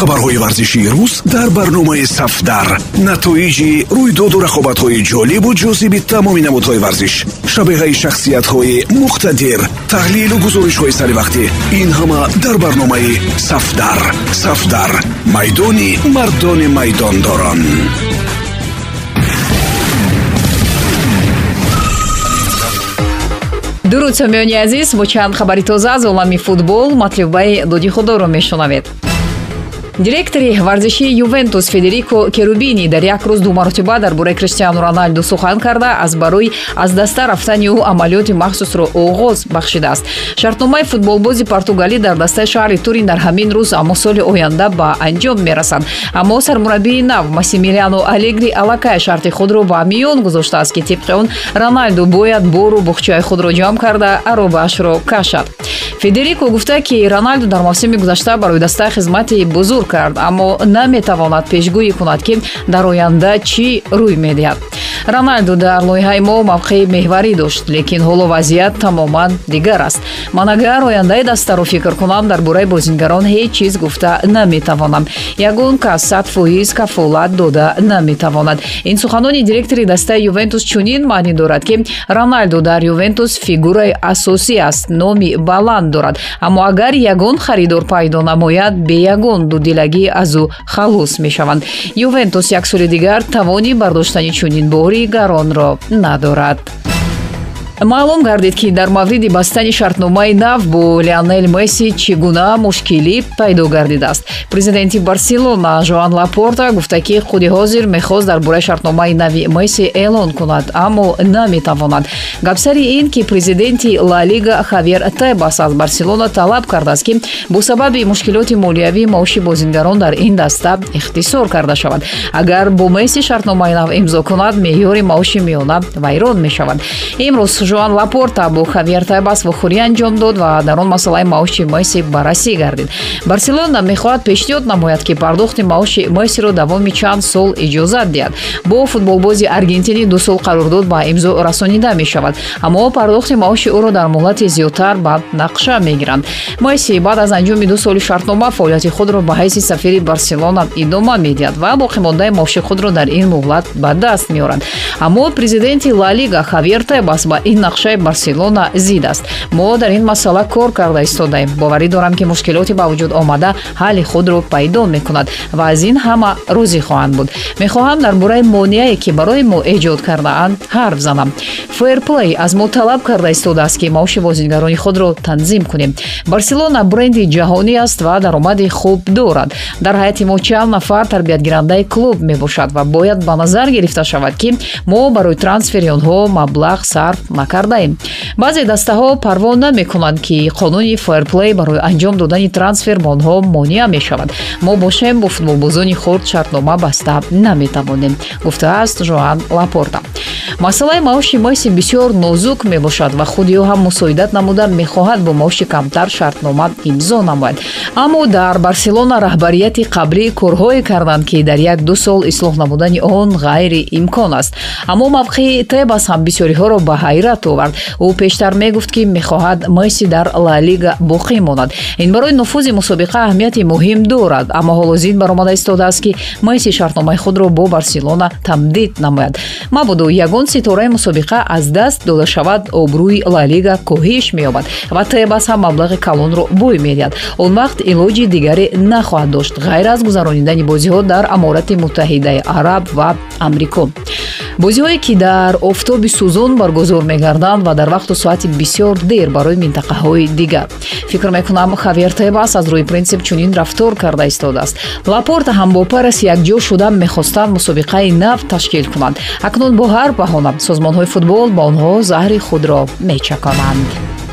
хабарҳои варзишии рӯз дар барномаи сафдар. Натоиҷи рӯйдоду рақобатҳои ҷолибу ҷозиби тамоми намудҳои варзиш шабеҳаи шахсиятҳои муқтадир таҳлилу гузоришҳои саривақтӣ ин ҳама дар барномаи сафдар. Сафдар майдони мардони майдондорон. Дуруд сомиёни азиз бо чанд хабари тоза аз олами футбол матлубаи доди худоро мешунавед директори варзишии ювентус федерико керубини дар як рӯз ду маротиба дар бораи криштиану роналду сухан карда аз барои аз даста рафтани ӯ амалиёти махсусро оғоз бахшидааст. Шартномаи футболбози португалӣ дар дастаи шаҳри турин дар ҳамин рӯз аммо соли оянда ба анҷом мерасад аммо сармураббии нав массимилиано алегри аллакай шарти худро ба миён гузоштааст ки тибқи он роналду бояд бору бухчаи худро ҷамъ карда аробаашро кашад. Федерико гуфта ки роналду дар мавсими гузашта барои дастаи хизмати бузург кард аммо наметавонад пешгӯӣ кунад ки дар оянда чӣ рӯй медиҳад роналду дар лоиҳаи мо мавқеи меҳварӣ дошт лекин ҳоло вазъият тамоман дигар аст. Ман агар ояндаи дастаро фикр кунам дар бораи бозингарон ҳеҷ чиз гуфта наметавонам. Ягон кас сад фоиз кафолат дода наметавонад. Ин суханони директори дастаи ювентус чунин маънӣ дорад ки роналду дар ювентус фигураи асосӣ аст номи баланд дорад. Аммо агар ягон харидор пайдо намояд бе ягон дудилагӣ аз ӯ халос мешаванд. Ювентус як соли дигар тавони бардоштани чунин бори гаронро надорад маълум гардид ки дар мавриди бастани шартномаи нав бо леонел месси чӣ гуна мушкилӣ пайдо гардидааст президенти барселона жоан лапорта гуфта ки худи ҳозир мехост дар бораи шартномаи нави месси эълон кунад аммо наметавонад. Гапсари ин ки президенти ла лига хавер тебас аз барселона талаб кардааст ки бо сабаби мушкилоти молиявӣ маоши бозингарон дар ин даста ихтисор карда шавад. Агар бо месси шартномаи нав имзо кунад меъёри маоши миёна вайрон мешавад. Имрӯз жоан лапорта бо хавер тайбас вохӯрӣ анҷом дод ва дар он масъалаи маоши месси баррасӣ гардид. Барселона мехоҳад пешниҳод намояд ки пардохти маоши мессиро давоми чанд сол иҷозат диҳад. Бо футболбози аргентинӣ ду сол қарордод ба имзо расонида мешавад. Аммо пардохти маоши ӯро дар муҳлати зиёдтар ба нақша мегиранд. Месси баъд аз анҷоми ду соли шартнома фаъолияти худро ба ҳайси сафири барселона идома медиҳад ва боқимондаи маоши худро дар ин муҳлат ба даст меорад. Аммо президенти ла лига хавер тебас ба ин нақшаи барселона зид аст. Мо дар ин масъала кор карда истодаем. Боварӣ дорам ки мушкилоте ба вуҷуд омада ҳалли худро пайдо мекунад ва аз ин ҳама розӣ хоҳанд буд. Мехоҳам дар бораи монеае ки барои мо эҷод кардаанд ҳарф занам. Фейрплей аз мо талаб карда истодааст ки маоши бозингарони худро танзим кунем. Барселона бренди ҷаҳонӣ аст ва даромади хуб дорад. Дар ҳайати мо чанд нафар тарбиятгирандаи клуб мебошад ва бояд ба назар гирифта шавад ки мо барои трансфери онҳо маблағ сарф накардаем баъзе дастаҳо парво намекунанд ки қонуни фейрплей барои анҷом додани трансфер ба онҳо монеа мешавад. Мо бошем бо футболбозони хурд шартнома баста наметавонем гуфтааст жоан лапорта. Масъалаи маоши месси бисёр нозук мебошад ва худи ӯ ҳам мусоидат намуда мехоҳад бо маоши камтар шартнома имзо намояд. Аммо дар барселона раҳбарияти қаблӣ корҳое карданд ки дар як ду сол ислоҳ намудани он ғайриимкон аст. Аммо мавқеи тебас ҳам бисёриҳоро ба ҳайрат ҳайрат овард. Ӯ пештар мегуфт ки мехоҳад месси дар ла лига боқӣ монад. Ин барои нуфузи мусобиқа аҳамияти муҳим дорад аммо ҳоло зид баромада истодааст ки месси шартномаи худро бо барселона тамдид намояд. Мабудо ягон ситораи мусобиқа аз даст дода шавад обрӯи ла лига коҳиш меёбад ва тебас ҳам маблағи калонро бой медиҳад. Он вақт илоҷи дигаре нахоҳад дошт ғайр аз гузаронидани бозиҳо дар аморати муттаҳидаи араб ва амрико бозиҳое ки дар офтоби сӯзон баргузор мегарданд ва дар вақту соати бисёр дер барои минтақаҳои дигар. Фикр мекунам хавер тебас аз рӯи принсип чунин рафтор карда истодааст. Лапорта ҳам бо парас якҷо шуда мехостанд мусобиқаи нав ташкил кунанд. Акнун бо ҳар баҳона созмонҳои футбол ба онҳо заҳри худро мечаконанд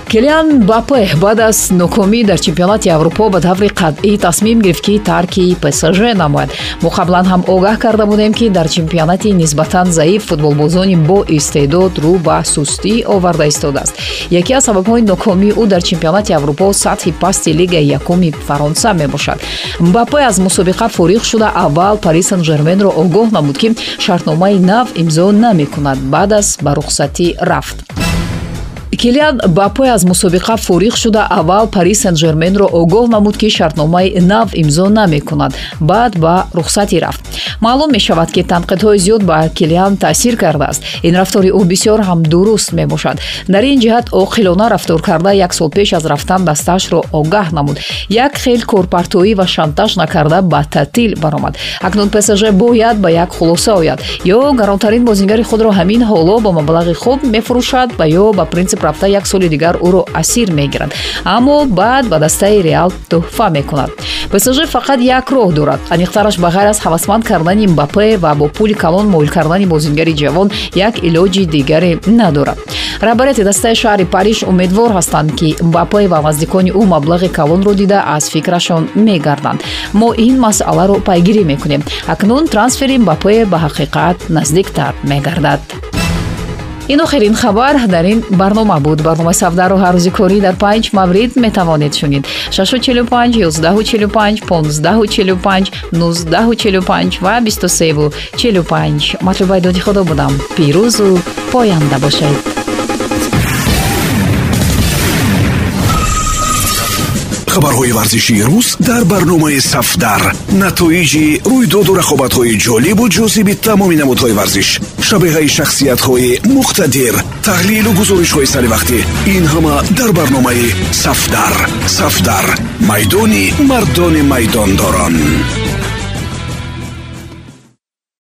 килиан бапе баъд аз нокомӣ дар чемпионати аврупо ба таври қатъӣ тасмим гирифт ки тарки псж намояд. Мо қаблан ҳам огаҳ карда будем ки дар чемпионати нисбатан заиф футболбозони бо истеъдод рӯ ба сустӣ оварда истодааст. Яке аз сабабҳои нокомии ӯ дар чемпионати аврупо сатҳи пасти лигаи якуми фаронса мебошад. Мбапе аз мусобиқа фориғ шуда аввал пари сан жерменро огоҳ намуд ки шартномаи нав имзо намекунад баъд аз ба рухсатӣ рафт килиан бапе аз мусобиқа фориғ шуда аввал пари сен жерменро огоҳ намуд ки шартномаи нав имзо намекунад. Баъд ба рухсатӣ рафт. Маълум мешавад ки танқидҳои зиёд ба килиан таъсир кардааст. Ин рафтори ӯ бисёр ҳам дуруст мебошад. Дар ин ҷиҳат оқилона рафтор карда як сол пеш аз рафтан дастаашро огаҳ намуд. Як хел корпартоӣ ва шантаж накарда ба таътил баромад. Акнун псж бояд ба як хулоса ояд. Ё гаронтарин бозингари худро ҳамин ҳоло бо маблағи хуб мефурӯшад ва ё ба принсип рафта як соли дигар ӯро асир мегирад. Аммо баъд ба дастаи реал тӯҳфа мекунад. Псж фақат як роҳ дорад. Аниқтараш ба ғайр аз ҳавасманд кардани мбапе ва бо пули калон моил кардани бозингари ҷавон як илоҷи дигаре надорад. Раҳбарияти дастаи шаҳри париж умедвор ҳастанд ки мбапе ва наздикони ӯ маблағи калонро дида аз фикрашон мегарданд. Мо ин масъаларо пайгирӣ мекунем. Акнун трансфери мбапе ба ҳақиқат наздиктар мегардад ин охирин хабар дар ин барнома буд. Барномаи савдару ҳаррӯзи корӣ дар панҷ маврид метавонед шунид. 645 145 1545 1945 ва 2345 матлубаи доди худо будам. Пирӯзу поянда бошед. Хабарҳои варзишии рӯз дар барномаи сафдар. Натоиҷи рӯйдоду рақобатҳои ҷолибу ҷозиби тамоми намудҳои варзиш шабеҳаи шахсиятҳои муқтадир таҳлилу гузоришҳои саривақтӣ ин ҳама дар барномаи сафдар сафдар майдони мардони майдондорон